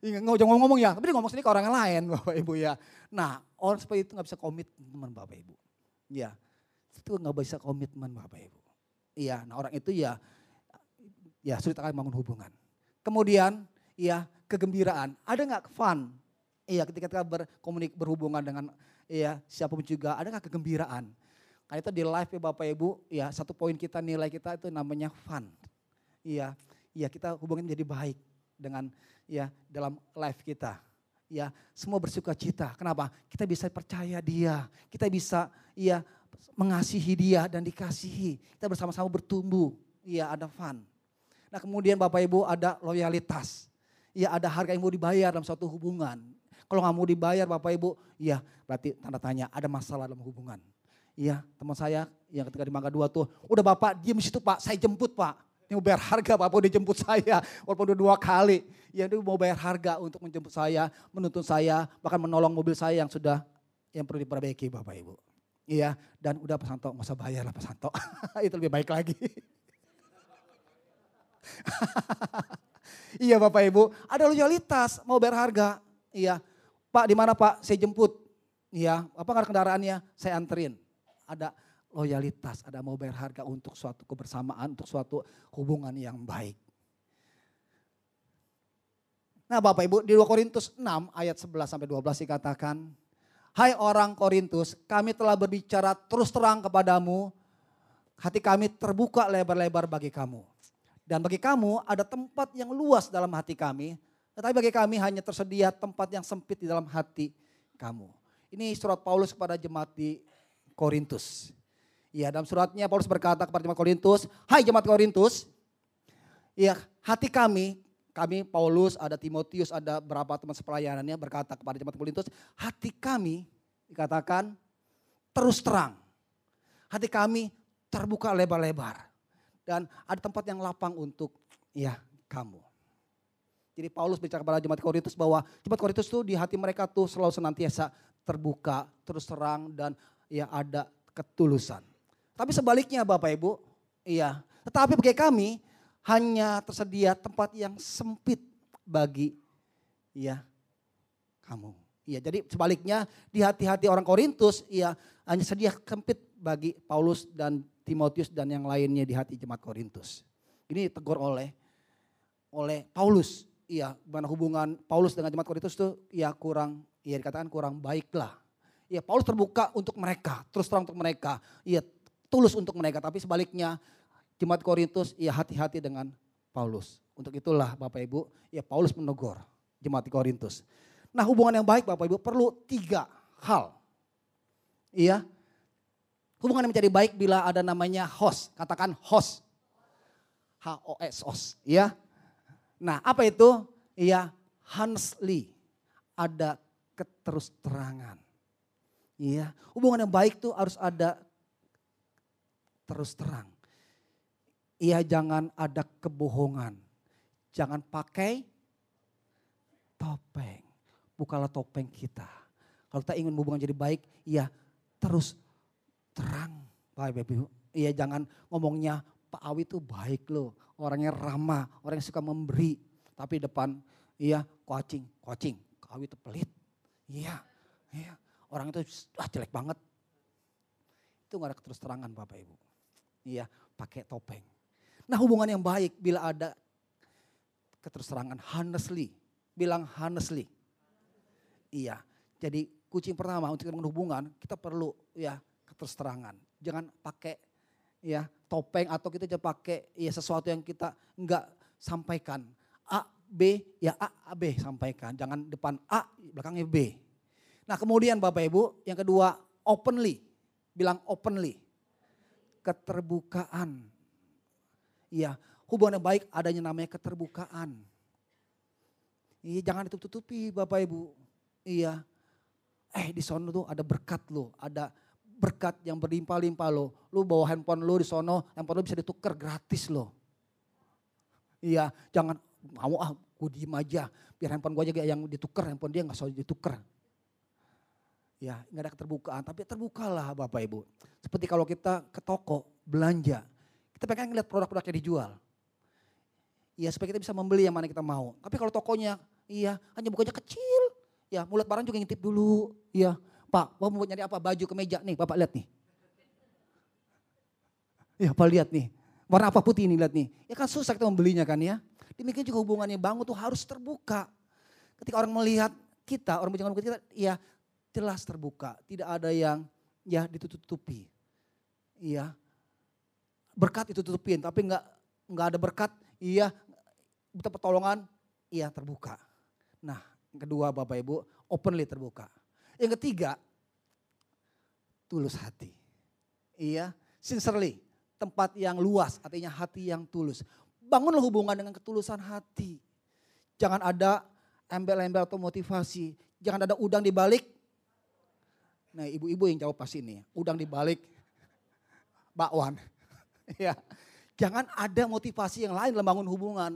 Nggak jangan ngomong ya, tapi dia ngomong sendiri ke orang lain Bapak Ibu ya. Nah orang seperti itu nggak bisa komitmen Bapak Ibu. Iya, itu nggak bisa komitmen Bapak Ibu. Iya, nah orang itu ya, ya sulit akan membangun hubungan. Kemudian, ya kegembiraan. Ada nggak fun? Iya, ketika kita berkomunik berhubungan dengan ya siapa pun juga, ada nggak kegembiraan? Karena itu di live ya Bapak Ibu, ya satu poin kita nilai kita itu namanya fun. Iya, iya kita hubungan menjadi baik dengan ya dalam live kita. Ya, semua bersuka cita. Kenapa? Kita bisa percaya dia, kita bisa ya mengasihi dia dan dikasihi. Kita bersama-sama bertumbuh. Iya, ada fun. Nah, kemudian Bapak Ibu ada loyalitas. Ya, ada harga yang mau dibayar dalam suatu hubungan. Kalau nggak mau dibayar Bapak Ibu, ya berarti tanda tanya ada masalah dalam hubungan. Iya teman saya yang ketika di Mangga Dua tuh, udah Bapak diem di situ Pak, saya jemput Pak. Ini mau bayar harga Bapak udah jemput saya, walaupun udah dua kali. Ya dia mau bayar harga untuk menjemput saya, menuntun saya, bahkan menolong mobil saya yang sudah yang perlu diperbaiki Bapak Ibu. Iya, dan udah Pak Santo, nggak usah bayar lah Pak Santo. Itu lebih baik lagi. iya Bapak Ibu, ada loyalitas mau bayar harga. Iya, Pak di mana Pak? Saya jemput. Iya, apa nggak kendaraannya? Saya anterin ada loyalitas, ada mau bayar harga untuk suatu kebersamaan, untuk suatu hubungan yang baik. Nah Bapak Ibu di 2 Korintus 6 ayat 11 sampai 12 dikatakan, Hai orang Korintus, kami telah berbicara terus terang kepadamu, hati kami terbuka lebar-lebar bagi kamu. Dan bagi kamu ada tempat yang luas dalam hati kami, tetapi bagi kami hanya tersedia tempat yang sempit di dalam hati kamu. Ini surat Paulus kepada jemaat di Korintus. Ya, dalam suratnya Paulus berkata kepada jemaat Korintus, "Hai jemaat Korintus, ya, hati kami, kami Paulus, ada Timotius, ada berapa teman sepelayanannya berkata kepada jemaat Korintus, hati kami dikatakan terus terang. Hati kami terbuka lebar-lebar dan ada tempat yang lapang untuk ya kamu. Jadi Paulus bicara kepada jemaat Korintus bahwa jemaat Korintus itu di hati mereka tuh selalu senantiasa terbuka, terus terang dan ya ada ketulusan. Tapi sebaliknya Bapak Ibu, iya. Tetapi bagi kami hanya tersedia tempat yang sempit bagi ya kamu. Iya, jadi sebaliknya di hati-hati orang Korintus ya hanya sedia sempit bagi Paulus dan Timotius dan yang lainnya di hati jemaat Korintus. Ini tegur oleh oleh Paulus. Iya, mana hubungan Paulus dengan jemaat Korintus itu ya kurang, ya dikatakan kurang baiklah. Ya Paulus terbuka untuk mereka, terus terang untuk mereka. Ya tulus untuk mereka, tapi sebaliknya jemaat Korintus ya hati-hati dengan Paulus. Untuk itulah Bapak Ibu, ya Paulus menegur jemaat Korintus. Nah hubungan yang baik Bapak Ibu perlu tiga hal. Iya, hubungan yang menjadi baik bila ada namanya host. Katakan host. H-O-S, host. Iya. Nah apa itu? Iya, Hansli. Ada keterus terangan. Iya, hubungan yang baik tuh harus ada terus terang. Iya, jangan ada kebohongan. Jangan pakai topeng. Bukalah topeng kita. Kalau kita ingin hubungan jadi baik, ya terus terang. Baik Ibu. Iya jangan ngomongnya Pak Awi itu baik loh. Orangnya ramah, orang yang suka memberi. Tapi depan, iya coaching. Pak Awi itu pelit. Iya, iya. Orang itu ah, jelek banget. Itu gak ada keterus terangan Bapak Ibu. Iya, pakai topeng. Nah hubungan yang baik bila ada keterserangan honestly. Bilang honestly. Iya, jadi kucing pertama untuk kita hubungan kita perlu ya keterserangan. Jangan pakai ya topeng atau kita jangan pakai ya sesuatu yang kita enggak sampaikan. A, B, ya A, A, B sampaikan. Jangan depan A, belakangnya B. Nah kemudian Bapak Ibu, yang kedua openly. Bilang openly. Keterbukaan. Iya, hubungan yang baik adanya namanya keterbukaan. Iya, jangan ditutup-tutupi Bapak Ibu. Iya. Eh di sono tuh ada berkat lo, ada berkat yang berlimpah-limpah lo. Lu bawa handphone lo di sono, handphone lo bisa ditukar gratis lo. Iya, jangan mau ah gue diem aja, biar handphone gue aja yang ditukar, handphone dia nggak usah ditukar. Ya, nggak ada keterbukaan, tapi terbukalah Bapak Ibu. Seperti kalau kita ke toko belanja, kita pengen ngeliat produk-produknya dijual. Iya, supaya kita bisa membeli yang mana kita mau. Tapi kalau tokonya, iya, hanya bukanya kecil. Ya, mulut barang juga ngintip dulu. Iya, Pak, Bapak mau nyari apa? Baju ke meja nih, Bapak lihat nih. Ya, Pak lihat nih. Warna apa putih ini lihat nih. Ya kan susah kita membelinya kan ya. Demikian juga hubungannya bangun tuh harus terbuka. Ketika orang melihat kita, orang berjalan kita, ya jelas terbuka, tidak ada yang ya ditutup-tutupi. Iya. Berkat itu tutupin, tapi enggak enggak ada berkat, iya butuh pertolongan, iya terbuka. Nah, kedua Bapak Ibu, openly terbuka. Yang ketiga, tulus hati. Iya, sincerely, tempat yang luas, artinya hati yang tulus. Bangunlah hubungan dengan ketulusan hati. Jangan ada embel-embel atau motivasi. Jangan ada udang di balik Nah ibu-ibu yang jawab pasti ini, udang dibalik bakwan. ya, jangan ada motivasi yang lain dalam bangun hubungan.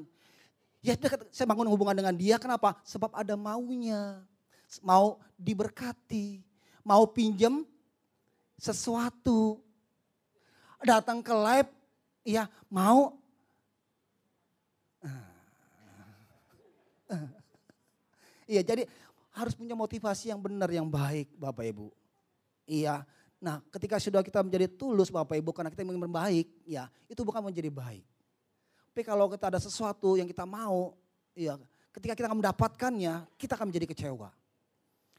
Ya saya bangun hubungan dengan dia kenapa? Sebab ada maunya. Mau diberkati, mau pinjam sesuatu. Datang ke live, ya mau Iya, jadi harus punya motivasi yang benar, yang baik Bapak Ibu. Iya. Nah ketika sudah kita menjadi tulus Bapak Ibu karena kita ingin berbaik, ya itu bukan menjadi baik. Tapi kalau kita ada sesuatu yang kita mau, ya ketika kita akan mendapatkannya, kita akan menjadi kecewa.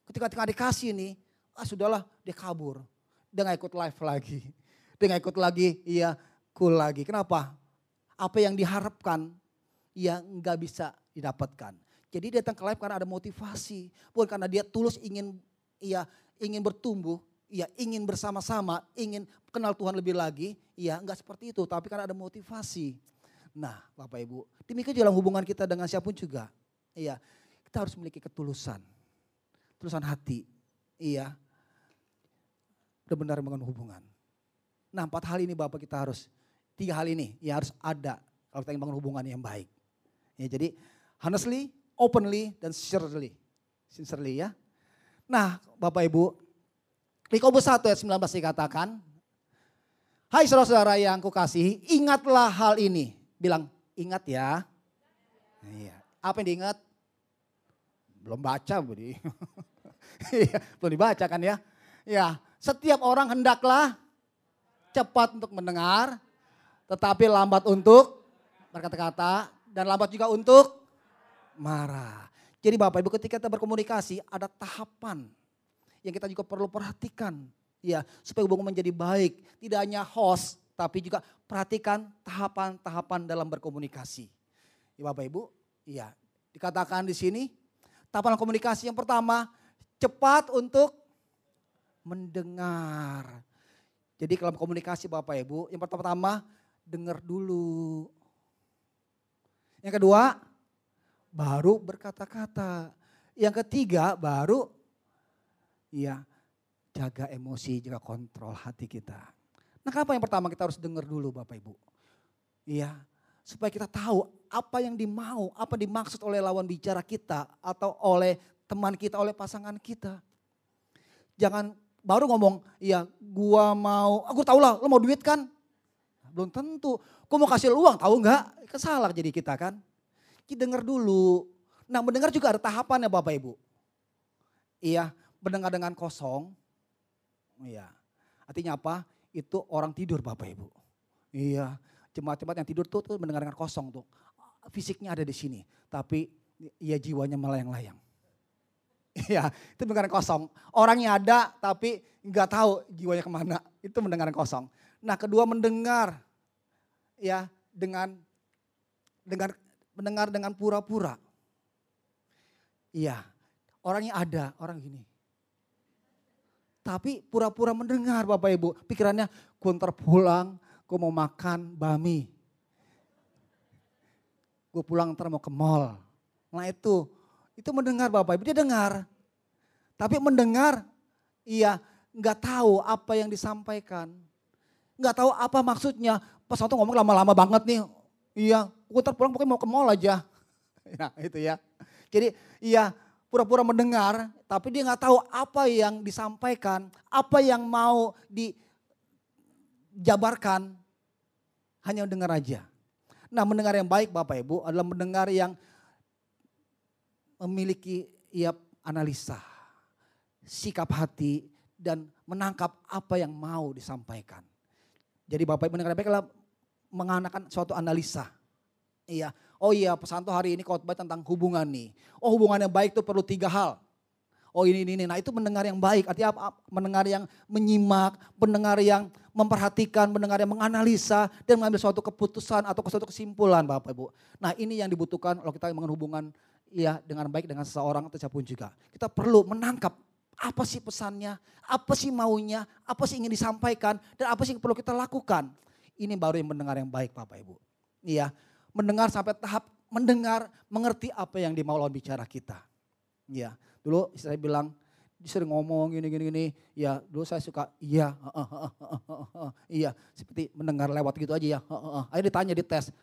Ketika kita dikasih nih, ah sudahlah dia kabur. Dia gak ikut live lagi. Dia gak ikut lagi, iya cool lagi. Kenapa? Apa yang diharapkan, ya nggak bisa didapatkan. Jadi dia datang ke live karena ada motivasi. Bukan karena dia tulus ingin iya ingin bertumbuh, ya ingin bersama-sama, ingin kenal Tuhan lebih lagi, ya enggak seperti itu, tapi kan ada motivasi. Nah, Bapak Ibu, demikian dalam hubungan kita dengan siapa pun juga, iya, kita harus memiliki ketulusan, ketulusan hati, iya, benar-benar membangun hubungan. Nah, empat hal ini Bapak kita harus, tiga hal ini, ya harus ada kalau kita ingin bangun hubungan yang baik. Ya, jadi honestly, openly, dan sincerely. Sincerely ya. Nah, Bapak Ibu, Yakobus 1 ayat 19 dikatakan, Hai saudara-saudara yang kukasihi, ingatlah hal ini. Bilang, ingat ya. Iya. Apa yang diingat? Belum baca, Budi. Iya, belum dibaca kan ya. Ya, setiap orang hendaklah cepat untuk mendengar, tetapi lambat untuk berkata-kata, dan lambat juga untuk marah. Jadi Bapak Ibu ketika kita berkomunikasi ada tahapan yang kita juga perlu perhatikan. Ya, supaya hubungan menjadi baik. Tidak hanya host, tapi juga perhatikan tahapan-tahapan dalam berkomunikasi. Ya Bapak Ibu, iya. Dikatakan di sini, tahapan komunikasi yang pertama, cepat untuk mendengar. Jadi kalau komunikasi Bapak Ibu, yang pertama dengar dulu. Yang kedua, baru berkata-kata. Yang ketiga, baru Iya, jaga emosi, jaga kontrol hati kita. Nah kenapa yang pertama kita harus dengar dulu Bapak Ibu? Iya, supaya kita tahu apa yang dimau, apa dimaksud oleh lawan bicara kita atau oleh teman kita, oleh pasangan kita. Jangan baru ngomong, iya gua mau, aku tahu lah lo mau duit kan? Belum tentu. Gua mau kasih uang, tahu nggak? Kesalah jadi kita kan. Kita dengar dulu. Nah mendengar juga ada tahapan ya Bapak Ibu. Iya, mendengar dengan kosong. Iya. Artinya apa? Itu orang tidur Bapak Ibu. Iya, jemaat-jemaat yang tidur tuh, tuh mendengar dengan kosong tuh. Fisiknya ada di sini, tapi ya jiwanya melayang-layang. Iya, itu mendengar kosong. Orangnya ada tapi nggak tahu jiwanya ke mana. Itu mendengar kosong. Nah kedua mendengar ya dengan dengar mendengar dengan pura-pura. Iya, orangnya ada, orang gini. Tapi pura-pura mendengar Bapak Ibu. Pikirannya, gue ntar pulang, gue mau makan bami. Gue pulang ntar mau ke mall. Nah itu, itu mendengar Bapak Ibu, dia dengar. Tapi mendengar, iya nggak tahu apa yang disampaikan. Nggak tahu apa maksudnya. Pas waktu ngomong lama-lama banget nih. Iya, gue ntar pulang pokoknya mau ke mall aja. Nah itu ya. Jadi iya pura-pura mendengar, tapi dia nggak tahu apa yang disampaikan, apa yang mau dijabarkan, hanya mendengar aja. Nah mendengar yang baik Bapak Ibu adalah mendengar yang memiliki ya analisa, sikap hati dan menangkap apa yang mau disampaikan. Jadi Bapak Ibu mendengar baik adalah menganakan suatu analisa. Iya, Oh iya pesanto hari ini khotbah tentang hubungan nih. Oh hubungan yang baik itu perlu tiga hal. Oh ini, ini, ini. Nah itu mendengar yang baik. Artinya apa? Mendengar yang menyimak, mendengar yang memperhatikan, mendengar yang menganalisa. Dan mengambil suatu keputusan atau suatu kesimpulan Bapak Ibu. Nah ini yang dibutuhkan kalau kita mengenai hubungan ya dengan baik dengan seseorang atau siapa pun juga. Kita perlu menangkap apa sih pesannya, apa sih maunya, apa sih ingin disampaikan, dan apa sih yang perlu kita lakukan. Ini baru yang mendengar yang baik Bapak Ibu. Iya, mendengar sampai tahap mendengar, mengerti apa yang dimau lawan bicara kita. Ya, dulu saya bilang, sering ngomong gini gini gini, ya dulu saya suka iya, iya, seperti mendengar lewat gitu aja ya. Ayo ditanya di tes,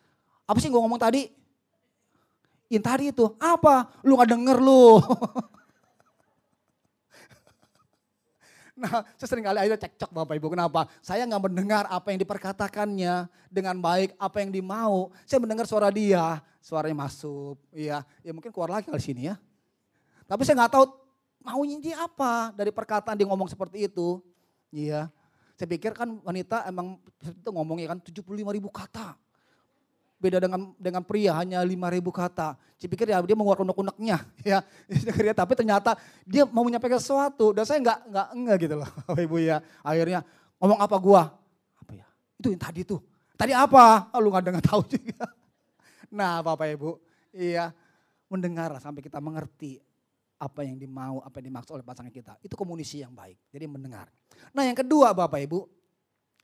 apa sih gue ngomong tadi? Yang tadi itu apa? Lu gak denger lu. Nah, saya sering kali akhirnya cekcok Bapak Ibu. Kenapa? Saya nggak mendengar apa yang diperkatakannya dengan baik, apa yang dimau. Saya mendengar suara dia, suaranya masuk. Iya, ya mungkin keluar lagi kali sini ya. Tapi saya nggak tahu maunya dia apa dari perkataan dia ngomong seperti itu. Iya. Saya pikir kan wanita emang itu ngomongnya kan 75 ribu kata. Beda dengan dengan pria hanya 5 ribu kata. Saya pikir ya dia mengeluarkan unek-uneknya ya. Tapi ternyata dia mau menyampaikan sesuatu dan saya enggak enggak enggak gitu loh Bapak Ibu ya. Akhirnya ngomong apa gua? Apa ya? Itu yang tadi tuh. Tadi apa? Oh, lu enggak dengar tahu juga. Nah Bapak Ibu, iya mendengar sampai kita mengerti apa yang dimau, apa yang dimaksud oleh pasangan kita. Itu komunikasi yang baik. Jadi mendengar. Nah yang kedua Bapak Ibu,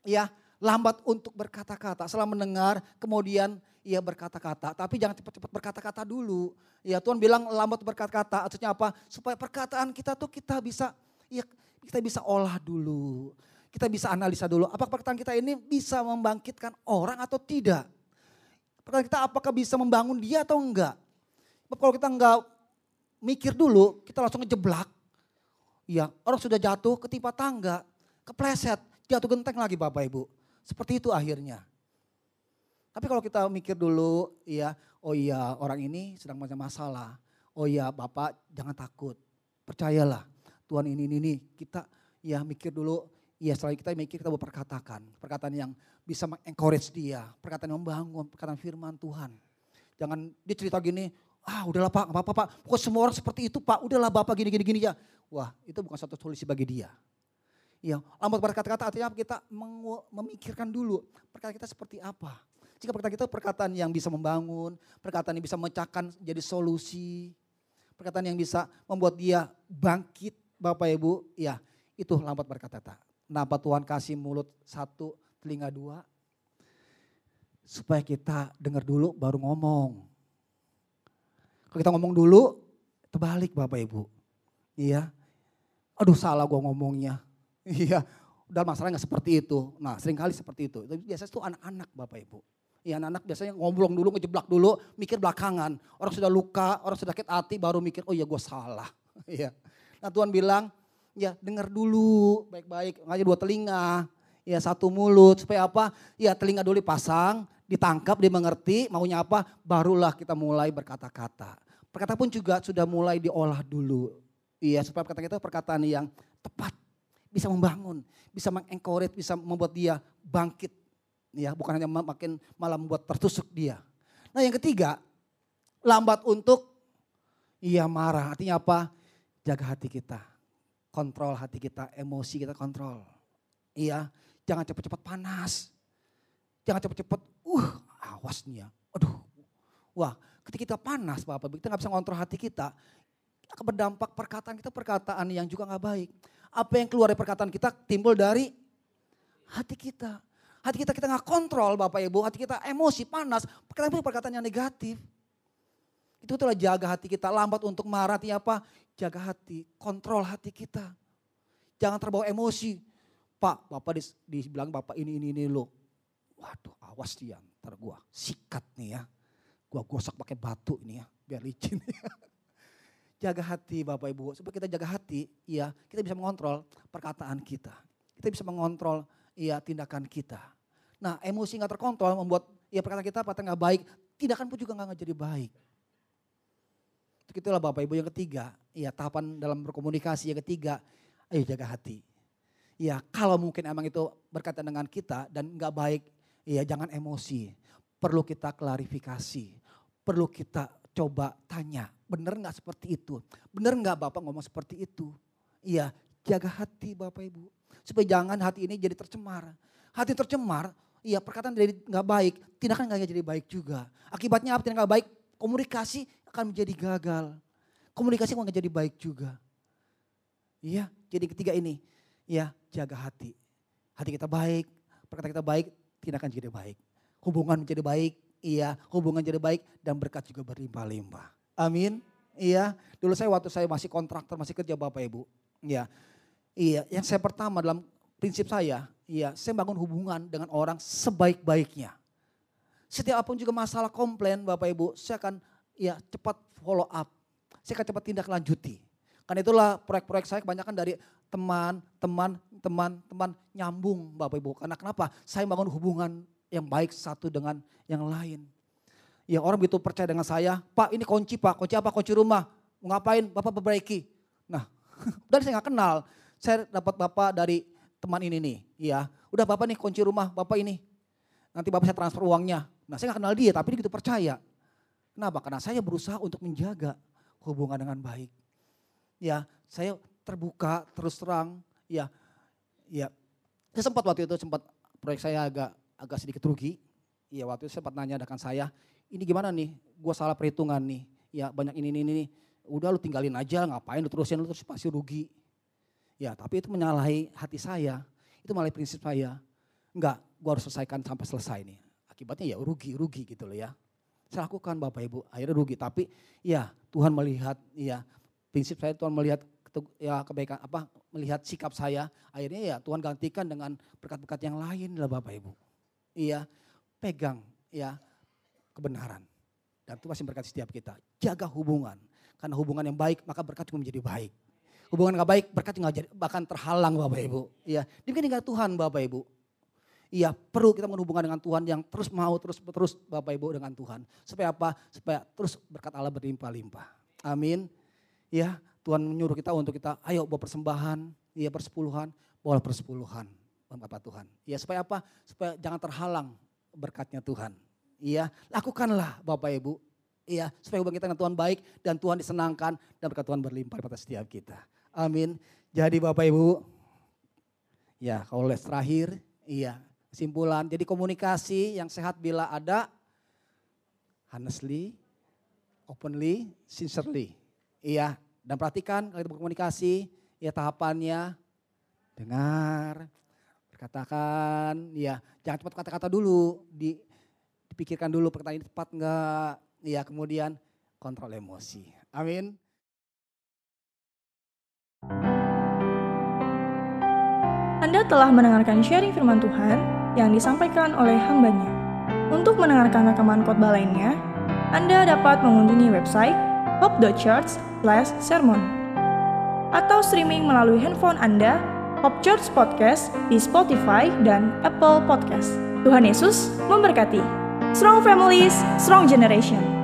ya lambat untuk berkata-kata. Setelah mendengar, kemudian ia berkata-kata. Tapi jangan cepat-cepat berkata-kata dulu. Ya Tuhan bilang lambat berkata-kata. Artinya apa? Supaya perkataan kita tuh kita bisa, ya kita bisa olah dulu. Kita bisa analisa dulu. Apakah perkataan kita ini bisa membangkitkan orang atau tidak? Perkataan kita apakah bisa membangun dia atau enggak? Kalau kita enggak mikir dulu, kita langsung ngejeblak. Ya, orang sudah jatuh ketimpa tangga, kepleset, jatuh genteng lagi Bapak Ibu. Seperti itu akhirnya. Tapi kalau kita mikir dulu, ya, oh iya orang ini sedang punya masalah. Oh iya Bapak jangan takut, percayalah Tuhan ini ini, ini. kita ya mikir dulu, ya setelah kita mikir kita berperkatakan, perkataan yang bisa mengencourage dia, perkataan yang membangun, perkataan firman Tuhan. Jangan dia cerita gini, ah udahlah Pak, apa-apa Pak, kok semua orang seperti itu Pak, udahlah Bapak gini gini gini ya. Wah itu bukan satu solusi bagi dia. Ya, lambat berkata-kata artinya kita memikirkan dulu perkataan kita seperti apa. Jika perkataan kita perkataan yang bisa membangun, perkataan yang bisa memecahkan jadi solusi, perkataan yang bisa membuat dia bangkit Bapak Ibu, ya itu lambat berkata-kata. Kenapa Tuhan kasih mulut satu, telinga dua? Supaya kita dengar dulu baru ngomong. Kalau kita ngomong dulu, terbalik Bapak Ibu. Iya, aduh salah gue ngomongnya Iya, udah masalahnya nggak seperti itu. Nah sering kali seperti itu. Tapi biasanya itu anak-anak Bapak Ibu. Ya anak-anak biasanya ngomblong dulu, ngejeblak dulu, mikir belakangan. Orang sudah luka, orang sudah sakit hati, baru mikir, oh ya gue salah. ya. Nah Tuhan bilang, ya dengar dulu baik-baik, ngajak dua telinga, ya satu mulut, supaya apa? Ya telinga dulu dipasang, ditangkap, dia mengerti maunya apa, barulah kita mulai berkata-kata. Perkataan pun juga sudah mulai diolah dulu. Iya, supaya perkataan kita perkataan yang tepat, bisa membangun, bisa mengencourage, bisa membuat dia bangkit ya bukan hanya makin malah membuat tertusuk dia. Nah yang ketiga, lambat untuk ia marah. Artinya apa? Jaga hati kita. Kontrol hati kita, emosi kita kontrol. Iya, jangan cepat-cepat panas. Jangan cepat-cepat, uh awas nih ya. Aduh, wah ketika kita panas Bapak, kita nggak bisa ngontrol hati kita. Akan berdampak perkataan kita perkataan yang juga nggak baik. Apa yang keluar dari perkataan kita timbul dari hati kita. Hati kita kita nggak kontrol Bapak Ibu, hati kita emosi, panas, perkataan itu perkataan yang negatif. Itu itulah jaga hati kita, lambat untuk marah, artinya apa? Jaga hati, kontrol hati kita. Jangan terbawa emosi. Pak, Bapak dibilang Bapak ini, ini, ini lo. Waduh, awas dia, ntar gua sikat nih ya. Gua gosok pakai batu ini ya, biar licin. jaga hati Bapak Ibu, supaya kita jaga hati, ya kita bisa mengontrol perkataan kita. Kita bisa mengontrol ya tindakan kita. Nah emosi nggak terkontrol membuat ya perkataan kita apa nggak baik, tindakan pun juga nggak jadi baik. Itu itulah Bapak Ibu yang ketiga, ya tahapan dalam berkomunikasi yang ketiga, ayo jaga hati. Ya kalau mungkin emang itu berkaitan dengan kita dan nggak baik, ya jangan emosi. Perlu kita klarifikasi, perlu kita coba tanya, benar nggak seperti itu? Benar nggak Bapak ngomong seperti itu? Iya, jaga hati Bapak Ibu. Supaya jangan hati ini jadi tercemar. Hati tercemar, iya perkataan jadi nggak baik, tindakan nggak jadi baik juga. Akibatnya apa? Tindakan nggak baik, komunikasi akan menjadi gagal. Komunikasi nggak jadi baik juga. Iya, jadi ketiga ini, ya jaga hati. Hati kita baik, perkataan kita baik, tindakan jadi baik. Hubungan menjadi baik, iya hubungan jadi baik dan berkat juga berlimpah-limpah. Amin. Iya, dulu saya waktu saya masih kontraktor, masih kerja Bapak Ibu. Iya, Iya, yang saya pertama dalam prinsip saya, iya, saya bangun hubungan dengan orang sebaik-baiknya. Setiap apa pun juga masalah komplain Bapak Ibu, saya akan ya cepat follow up. Saya akan cepat tindak lanjuti. Karena itulah proyek-proyek saya kebanyakan dari teman, teman, teman, teman nyambung Bapak Ibu. Karena kenapa? Saya bangun hubungan yang baik satu dengan yang lain. Ya orang begitu percaya dengan saya, Pak ini kunci Pak, kunci apa? Kunci rumah. Ngapain? Bapak perbaiki. Nah, dan saya nggak kenal saya dapat bapak dari teman ini nih, ya. Udah bapak nih kunci rumah bapak ini. Nanti bapak saya transfer uangnya. Nah saya gak kenal dia tapi dia gitu percaya. Kenapa? Karena saya berusaha untuk menjaga hubungan dengan baik. Ya saya terbuka terus terang. Ya, ya. Saya sempat waktu itu sempat proyek saya agak agak sedikit rugi. Ya waktu itu sempat nanya dengan saya, ini gimana nih? Gue salah perhitungan nih. Ya banyak ini ini ini. Udah lu tinggalin aja, ngapain lu terusin lu terus pasti rugi. Ya tapi itu menyalahi hati saya. Itu menyalahi prinsip saya. Enggak, gue harus selesaikan sampai selesai nih. Akibatnya ya rugi, rugi gitu loh ya. Saya lakukan Bapak Ibu, akhirnya rugi. Tapi ya Tuhan melihat, ya prinsip saya Tuhan melihat ya kebaikan apa melihat sikap saya akhirnya ya Tuhan gantikan dengan berkat-berkat yang lain lah Bapak Ibu. Iya, pegang ya kebenaran. Dan itu masih berkat setiap kita. Jaga hubungan. Karena hubungan yang baik maka berkat juga menjadi baik hubungan gak baik, berkat nggak jadi bahkan terhalang Bapak Ibu. Iya, demikian dengan Tuhan Bapak Ibu. Iya, perlu kita menghubungkan dengan Tuhan yang terus mau terus terus Bapak Ibu dengan Tuhan. Supaya apa? Supaya terus berkat Allah berlimpah-limpah. Amin. Ya, Tuhan menyuruh kita untuk kita ayo bawa persembahan, iya persepuluhan, bawa persepuluhan. Bapak Tuhan. Iya, supaya apa? Supaya jangan terhalang berkatnya Tuhan. Iya, lakukanlah Bapak Ibu. Iya, supaya hubungan kita dengan Tuhan baik dan Tuhan disenangkan dan berkat Tuhan berlimpah pada setiap kita. Amin. Jadi Bapak Ibu, ya kalau les terakhir, iya kesimpulan. Jadi komunikasi yang sehat bila ada honestly, openly, sincerely. Iya, dan perhatikan kalau kita berkomunikasi, ya tahapannya dengar, berkatakan, ya jangan cepat kata-kata dulu, di, dipikirkan dulu perkataan ini tepat enggak, ya kemudian kontrol emosi. Amin. Anda telah mendengarkan sharing firman Tuhan yang disampaikan oleh hambanya. Untuk mendengarkan rekaman khotbah lainnya, Anda dapat mengunjungi website hope.church/sermon atau streaming melalui handphone Anda Hope Church Podcast di Spotify dan Apple Podcast. Tuhan Yesus memberkati. Strong families, strong generation.